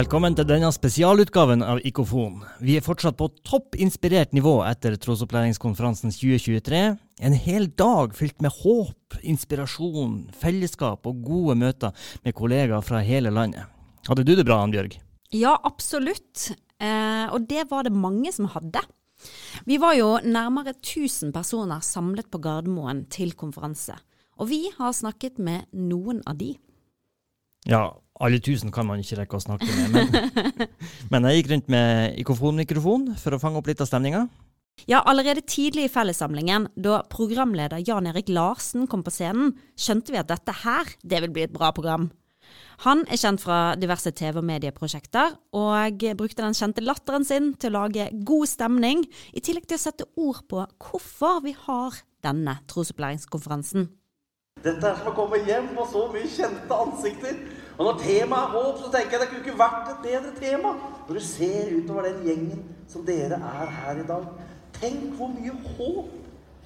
Velkommen til denne spesialutgaven av Ikofon. Vi er fortsatt på topp inspirert nivå etter Trosopplæringskonferansen 2023. En hel dag fylt med håp, inspirasjon, fellesskap og gode møter med kollegaer fra hele landet. Hadde du det bra, Ann-Bjørg? Ja, absolutt. Eh, og det var det mange som hadde. Vi var jo nærmere 1000 personer samlet på Gardermoen til konferanse. Og vi har snakket med noen av de. Ja, alle tusen kan man ikke rekke å snakke med, men, men jeg gikk rundt med ikofonmikrofon for å fange opp litt av stemninga. Ja, allerede tidlig i fellessamlingen, da programleder Jan Erik Larsen kom på scenen, skjønte vi at dette her, det vil bli et bra program. Han er kjent fra diverse TV- og medieprosjekter, og brukte den kjente latteren sin til å lage god stemning, i tillegg til å sette ord på hvorfor vi har denne trosopplæringskonferansen. Dette er som å komme hjem på så mye kjente ansikter. Og når temaet er håp, så tenker jeg det kunne ikke vært et bedre tema. Når du ser utover den gjengen som dere er her i dag. Tenk hvor mye håp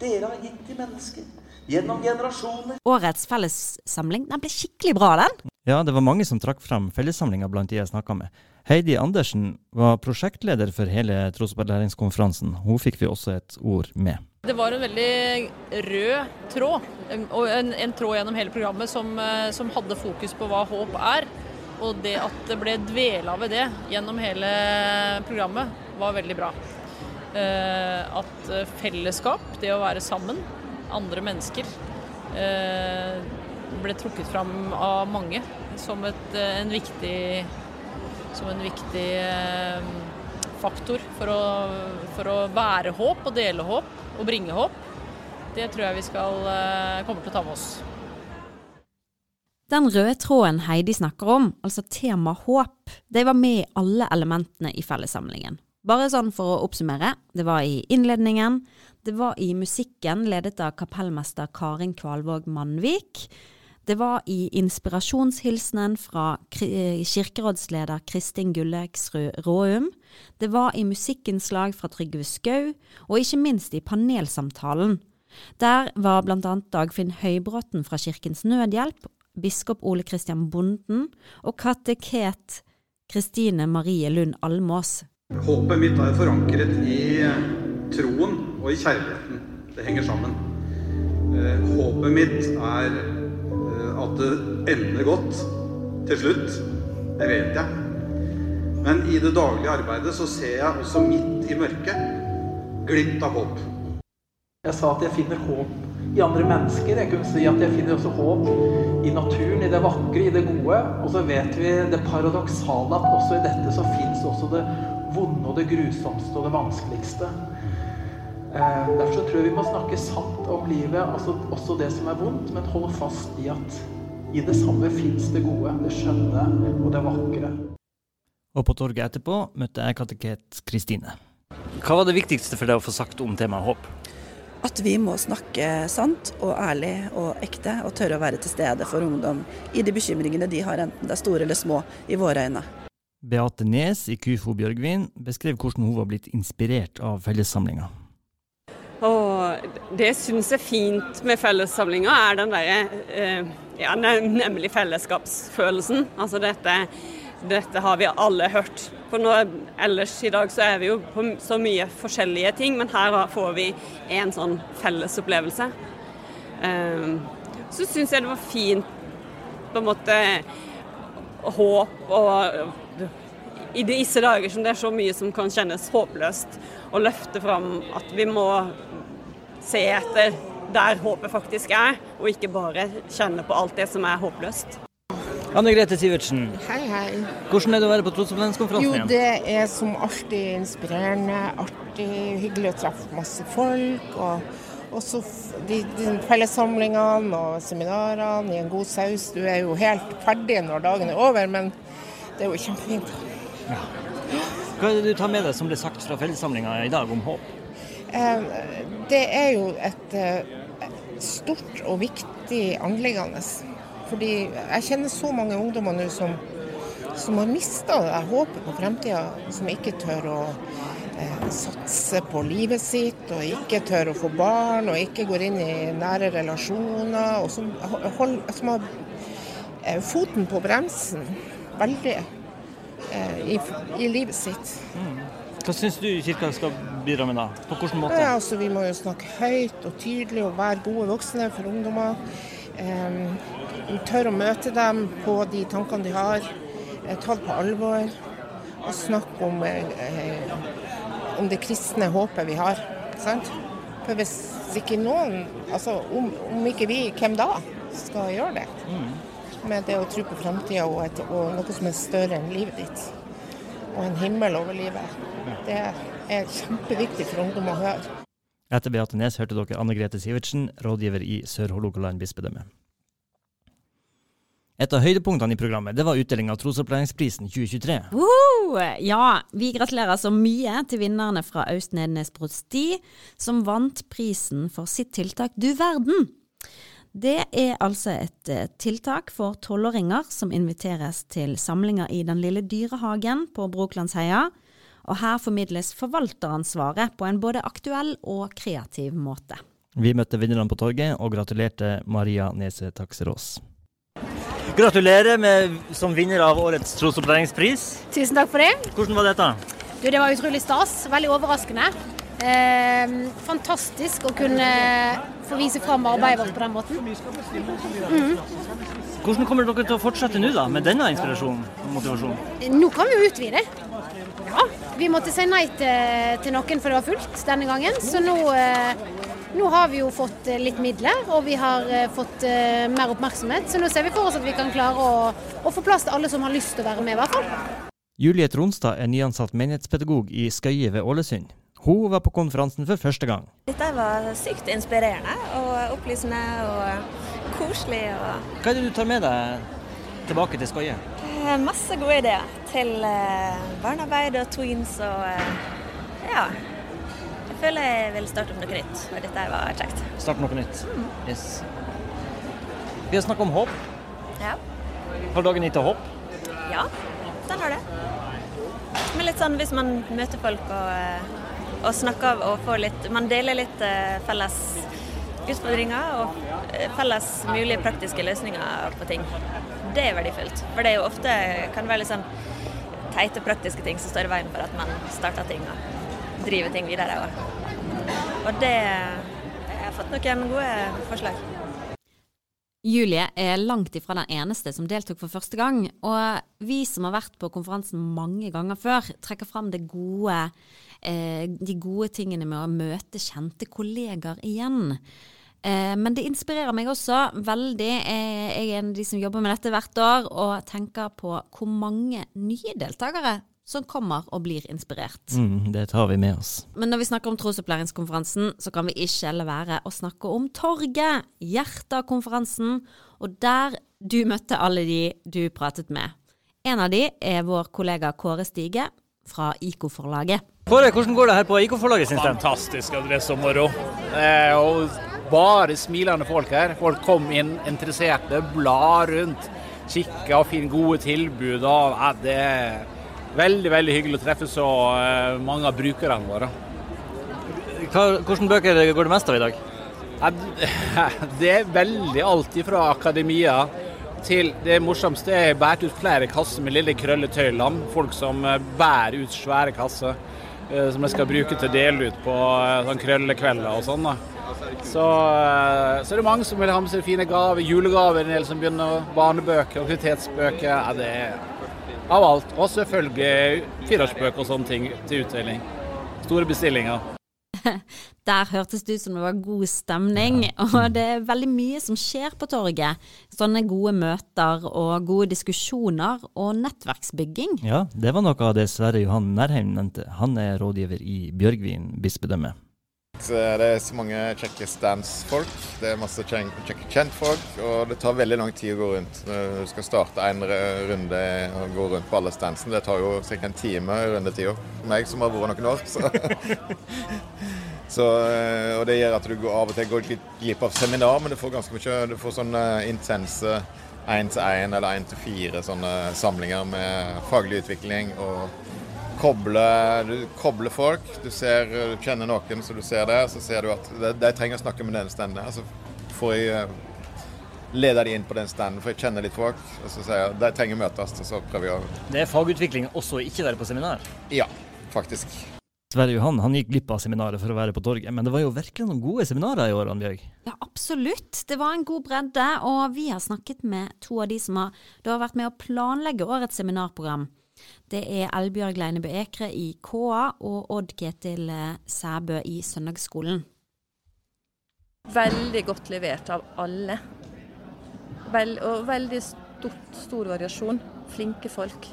dere har gitt til mennesker. Gjennom generasjoner. Årets fellessamling den ble skikkelig bra, den. Ja, det var mange som trakk frem fellessamlinga blant de jeg snakka med. Heidi Andersen var prosjektleder for hele trosopplæringskonferansen. Hun fikk vi også et ord med. Det var en veldig rød tråd, og en, en tråd gjennom hele programmet som, eh, som, hadde fokus på hva håp er. Og det at det ble dvela ved det gjennom hele programmet, var veldig bra. Eh, at fellesskap, det å være sammen, andre mennesker, eh, ble trukket fram av mange som, et, en, viktig, som en viktig faktor for å, for å være håp og dele håp og bringe håp, det tror jeg vi skal eh, kommer til å ta med oss. Den røde tråden Heidi snakker om, altså tema håp, det var med i alle elementene i fellessamlingen. Bare sånn for å oppsummere, det var i innledningen, det var i musikken ledet av kapellmester Karin Kvalvåg Mannvik, det var i inspirasjonshilsenen fra kirkerådsleder Kristin Gulleksrud Råum. Det var i musikkinnslag fra Trygve Skau, og ikke minst i panelsamtalen. Der var bl.a. Dagfinn Høybråten fra Kirkens Nødhjelp, biskop Ole Kristian Bonden og kateket Kristine Marie Lund Almås. Håpet mitt er forankret i troen og i kjærligheten. Det henger sammen. Eh, håpet mitt er at det ender godt til slutt. Det vet jeg. Men i det daglige arbeidet så ser jeg også midt i mørket glimt av håp. Jeg sa at jeg finner håp i andre mennesker. Jeg kunne si at jeg finner også håp i naturen, i det vakre, i det gode. Og så vet vi det paradoksale at også i dette så fins også det vonde og det grusomste og det vanskeligste. Eh, derfor så tror jeg vi må snakke sant om livet, altså også det som er vondt, men holde fast i at i det samme fins det gode, det skjønne og det vakre. Og på torget etterpå møtte jeg kateket Kristine. Hva var det viktigste for deg å få sagt om temaet håp? At vi må snakke sant og ærlig og ekte, og tørre å være til stede for ungdom i de bekymringene de har, enten det er store eller små, i våre øyne. Beate Nes i KUFO Bjørgvin beskrev hvordan hun var blitt inspirert av fellessamlinga. Og det syns jeg er fint med fellessamlinga, er den derre eh, ja, nemlig fellesskapsfølelsen. Altså dette, dette har vi alle hørt. For nå, ellers i dag så er vi jo på så mye forskjellige ting, men her får vi en sånn fellesopplevelse. Eh, så syns jeg det var fint på en måte håp og i disse dager som det er så mye som kan kjennes håpløst, å løfte fram at vi må se etter der håpet faktisk er, og ikke bare kjenne på alt det som er håpløst. Anne Grete Sivertsen, hei hei. hvordan er det å være på Trosopplæringskonferansen igjen? Jo, det er som alltid inspirerende, artig, hyggelig å treffe masse folk. Og også de, de fellessamlingene og seminarene i en god saus. Du er jo helt ferdig når dagen er over, men det er jo kjempefint. Ja. Hva er det du tar med deg som ble sagt fra fellessamlinga i dag om håp? Det er jo et eh, stort og viktig anliggende. Fordi jeg kjenner så mange ungdommer nå som, som har mista håpet på fremtida. Som ikke tør å eh, satse på livet sitt, og ikke tør å få barn, og ikke går inn i nære relasjoner. Og som, hold, som har eh, foten på bremsen veldig i, i livet sitt. Hva syns du kirka skal bidra med da? På hvilken måte? Ja, altså, vi må jo snakke høyt og tydelig og være gode voksne for ungdommer. Um, tørre å møte dem på de tankene de har. eh, Ta det på alvor. Og snakke om, eh, om det kristne håpet vi har. Sant? For hvis ikke noen, altså om, om ikke vi, hvem da skal gjøre det? Med det å tro på framtida og, og noe som er større enn livet ditt. Og en himmel over livet. Det er kjempeviktig for ungdom å høre. Etter Beate Nes hørte dere Anne Grete Sivertsen, rådgiver i Sør-Hålogaland bispedømme. Et av høydepunktene i programmet det var utdeling av Trosopplæringsprisen 2023. Woohoo! Ja, vi gratulerer så mye til vinnerne fra Aust-Nednes Prosti, som vant prisen for sitt tiltak Du verden. Det er altså et eh, tiltak for tolvåringer som inviteres til samlinger i Den lille dyrehagen på Brokelandsheia. Og her formidles forvalteransvaret på en både aktuell og kreativ måte. Vi møtte vinnerne på torget og gratulerte Maria Nese Takserås. Gratulerer med, som vinner av årets trosopplæringspris. Tusen takk for det. Hvordan var dette? Du, det var utrolig stas. Veldig overraskende. Eh, fantastisk å kunne få vise fram arbeidet vårt på den måten. Hvordan kommer dere til å fortsette nå da, med denne inspirasjonen og motivasjonen? Nå kan vi jo utvide. Ja, vi måtte si nei til, til noen for det var fullt denne gangen. Så nå, eh, nå har vi jo fått eh, litt midler, og vi har eh, fått mer oppmerksomhet. Så nå ser vi for oss at vi kan klare å, å få plass til alle som har lyst til å være med, i hvert fall. Julie Tronstad er nyansatt menighetspedagog i Skøye ved Ålesund. Hun var på konferansen for første gang. Dette var sykt inspirerende og opplysende og koselig. Og Hva er det du tar med deg tilbake til Skøye? eh, masse gode ideer til eh, barnearbeid og tweens og eh, ja. Jeg føler jeg vil starte opp noe nytt, og dette var kjekt. Starte noe nytt. Yes. Vi har snakket om håp. Ja. Har dagen gitt deg håp? ja, den har det. Men litt sånn hvis man møter folk og, og snakker og får litt Man deler litt eh, felles utfordringer og eh, felles mulige praktiske løsninger på ting. Det er verdifullt. For det er jo ofte kan være litt sånn teite praktiske ting som står i veien for at man starter ting og driver ting videre. Og det Jeg har fått noen gode forslag. Julie er langt ifra den eneste som deltok for første gang, og vi som har vært på konferansen mange ganger før, trekker fram gode, eh, de gode tingene med å møte kjente kollegaer igjen. Eh, men det inspirerer meg også veldig. Eh, jeg er en av de som jobber med dette hvert år, og tenker på hvor mange nye deltakere som kommer og blir inspirert. Mm, det tar vi med oss. Men når vi snakker om trosopplæringskonferansen, så kan vi ikke la være å snakke om Torget, hjertet av konferansen, og der du møtte alle de du pratet med. En av de er vår kollega Kåre Stige fra IK-forlaget. Kåre, hvordan går det her på IK-forlaget, syns du? Fantastisk er så moro. Eh, og bare smilende folk her. Folk kom inn interesserte, bla rundt, kikker og finne gode tilbud. Og, ja, det er veldig veldig hyggelig å treffe så eh, mange av brukerne våre. Hvilke bøker går det mest av i dag? Det er veldig alt fra akademia til det morsomste er båret ut flere kasser med lille krølletøylam. Folk som eh, bærer ut svære kasser eh, som jeg skal bruke til å dele ut på sånn krøllekvelder og sånn. Så, så er det mange som vil ha med seg fine gaver, julegaver, en del som begynner, barnebøker, aktivitetsbøker. Ja, det er av alt. Og selvfølgelig fireårsbøker og sånne ting til utdeling. Store bestillinger. Der hørtes det ut som det var god stemning, og det er veldig mye som skjer på torget. Sånne gode møter og gode diskusjoner og nettverksbygging. Ja, det var noe av det Sverre Johan Nærheim nevnte. Han er rådgiver i Bjørgvin bispedømme. Det er så mange kjekke standsfolk. Det er masse kjentfolk. Og det tar veldig lang tid å gå rundt. Når du skal starte en runde og gå rundt på alle standsene, det tar jo ca. en time rundetida. Meg som har vært noen år. Så. så, eh, og det gjør at du går, av og til går litt glipp av seminar, men du får ganske mye Du får sånne intense én til én eller én til fire sånne samlinger med faglig utvikling. og koble, du kobler folk. Du, ser, du kjenner noen som du ser der, så ser du at de, de trenger å snakke med den standen. Altså, får jeg, leder de inn på den standen, for jeg kjenner litt folk. Og så sier jeg de trenger å møtes, og så prøver jeg å Det er fagutvikling også ikke være på seminar? Ja, faktisk. Sverre Johan han gikk glipp av seminaret for å være på torget, men det var jo virkelig noen gode seminarer i år, Annbjørg. Ja, absolutt. Det var en god bredde, og vi har snakket med to av de som har, har vært med å planlegge årets seminarprogram. Det er Elbjørg Leinebø Ekre i KA og Odd Ketil eh, Sæbø i Søndagsskolen. Veldig godt levert av alle. Vel, og veldig stort, stor variasjon. Flinke folk.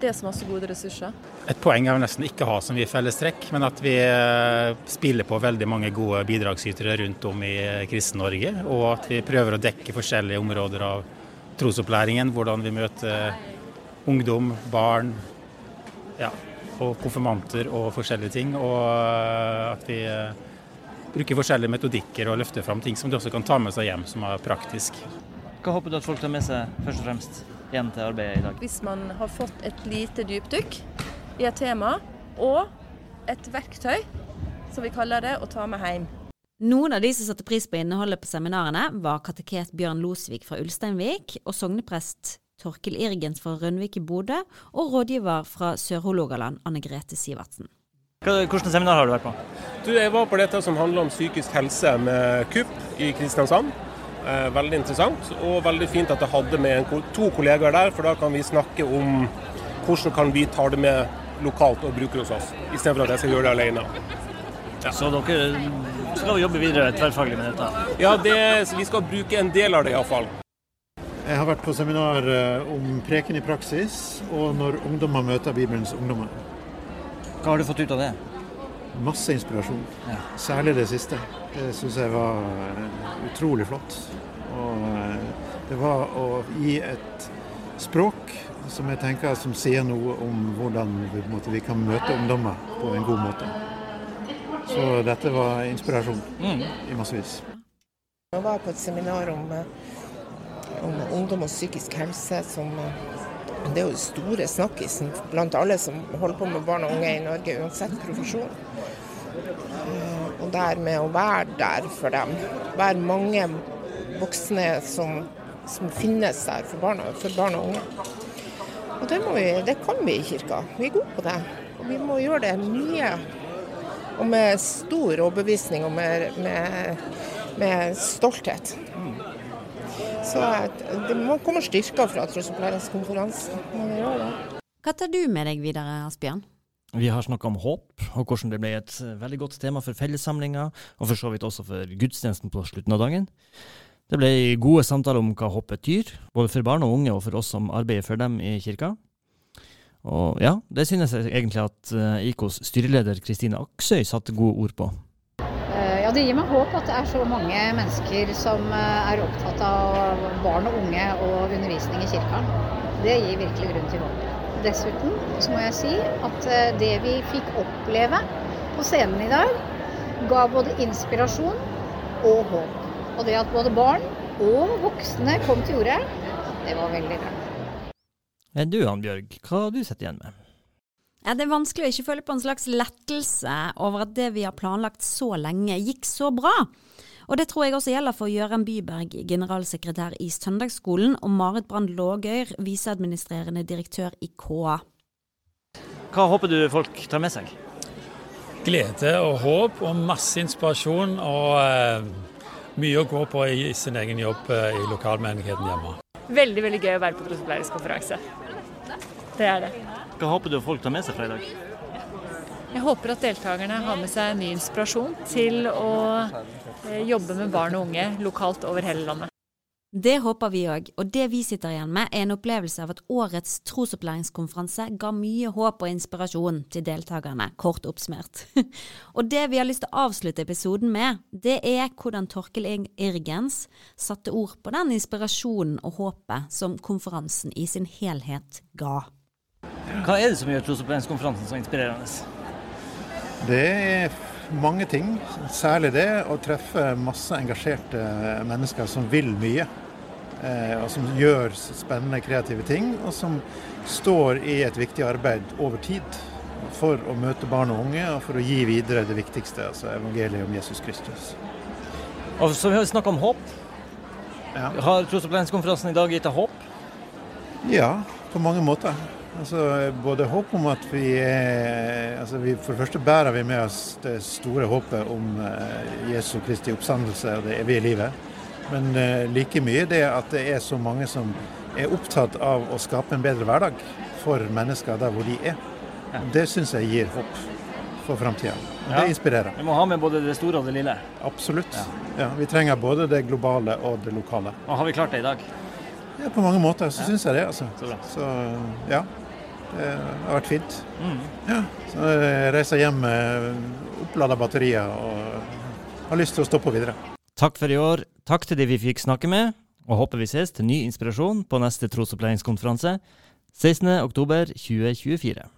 Det er så masse gode ressurser. Et poeng er jo nesten ikke å ha så mye fellestrekk, men at vi eh, spiller på veldig mange gode bidragsytere rundt om i eh, Kristen-Norge. Og at vi prøver å dekke forskjellige områder av trosopplæringen. Hvordan vi møter ungdom, barn ja, og konfirmanter og forskjellige ting. Og eh, at vi bruker forskjellige metodikker og løfter fram ting som de også kan ta med seg hjem, som er praktisk. Hva håper du at folk tar med seg først og fremst hjem til arbeidet i dag? Hvis man har fått et lite dypdykk i et tema og et verktøy, som vi kaller det, å ta med hjem. Noen av de som satte pris på innholdet på seminarene, var kateket Bjørn Losvik fra Ulsteinvik og sogneprest Torkil Irgens fra Rønvik i Bodø, og rådgiver fra Sør-Hålogaland, Anne Grete Sivertsen. Hvilke seminar har du vært på? Du, jeg var på dette som handler om psykisk helse med KUP i Kristiansand. Eh, veldig interessant, og veldig fint at jeg hadde med to kollegaer der, for da kan vi snakke om hvordan kan vi ta det med lokalt og bruke hos oss, istedenfor at jeg skal gjøre det alene. Ja. Så dere skal jobbe videre tverrfaglig med dette? Ja, det, vi skal bruke en del av det iallfall. Jeg har vært på seminar eh, om preken i praksis, og når ungdommer møter Bibelens ungdommer. Hva har du fått ut av det? Masse inspirasjon. Ja. Særlig det siste. Det syns jeg var eh, utrolig flott. Og eh, det var å gi et språk som jeg tenker som sier noe om hvordan vi, måte, vi kan møte ungdommer på en god måte. Så dette var inspirasjon mm. i massevis. Jeg var på et seminar om om ungdom og psykisk helse som det er jo store snakkisen blant alle som holder på med barn og unge i Norge, uansett profesjon. Og der med å være der for dem. Være mange voksne som, som finnes der for barn, for barn og unge. Og det, vi, det, kan vi i kirka. Vi er gode på det. Og vi må gjøre det mye. Og med stor overbevisning og med, med, med stolthet. Så det må komme styrker fra trosopplæringskonferansen. Hva tar du med deg videre, Asbjørn? Vi har snakka om håp, og hvordan det ble et veldig godt tema for fellessamlinga, og for så vidt også for gudstjenesten på slutten av dagen. Det ble gode samtaler om hva håp betyr, både for barn og unge og for oss som arbeider for dem i kirka. Og ja, det synes jeg egentlig at IKOs styreleder Kristine Aksøy satte gode ord på. Ja, Det gir meg håp at det er så mange mennesker som er opptatt av barn og unge og undervisning i kirka. Det gir virkelig grunn til håp. Dessuten så må jeg si at det vi fikk oppleve på scenen i dag, ga både inspirasjon og håp. Og det at både barn og voksne kom til orde, det var veldig bra. Du Annbjørg, hva har du sett igjen med? Ja, Det er vanskelig å ikke føle på en slags lettelse over at det vi har planlagt så lenge, gikk så bra. Og det tror jeg også gjelder for Gøran Byberg, generalsekretær i Søndagsskolen, og Marit Brand Lågøyr, viseadministrerende direktør i KA. Hva håper du folk tar med seg? Glede og håp og masse inspirasjon og eh, mye å gå på i sin egen jobb eh, i lokalmenigheten hjemme. Veldig veldig gøy å være på trosopplæringskonferanse. Det er det. Hva håper du folk tar med seg fra i dag? Jeg håper at deltakerne har med seg ny inspirasjon til å jobbe med barn og unge lokalt over hele landet. Det håper vi òg, og det vi sitter igjen med er en opplevelse av at årets trosopplæringskonferanse ga mye håp og inspirasjon til deltakerne, kort oppsummert. og det vi har lyst til å avslutte episoden med, det er hvordan Torkel Irgens satte ord på den inspirasjonen og håpet som konferansen i sin helhet ga. Hva er det som gjør trosopplæringskonferansen så inspirerende? Det er mange ting. Særlig det å treffe masse engasjerte mennesker som vil mye. Og som gjør spennende, kreative ting, og som står i et viktig arbeid over tid. For å møte barn og unge, og for å gi videre det viktigste, altså evangeliet om Jesus Kristus. Og så vi har snakka om håp. Ja. Har trosopplæringskonferansen i dag gitt deg håp? Ja, på mange måter. Altså, både håp om at vi er altså vi, For det første bærer vi med oss det store håpet om eh, Jesu Kristi oppstandelse og det evige livet. Men eh, like mye det at det er så mange som er opptatt av å skape en bedre hverdag for mennesker der hvor de er. Det syns jeg gir håp for framtida. Ja. Det inspirerer. Vi må ha med både det store og det lille. Absolutt. Ja, vi trenger både det globale og det lokale. Og har vi klart det i dag? Ja, på mange måter så syns jeg det. altså. Så. Så ja, det har vært fint. Mm. Ja, så jeg reiser hjem med opplada batterier og har lyst til å stå på videre. Takk for i år. Takk til de vi fikk snakke med, og håper vi ses til ny inspirasjon på neste trosopplæringskonferanse 16.10.2024.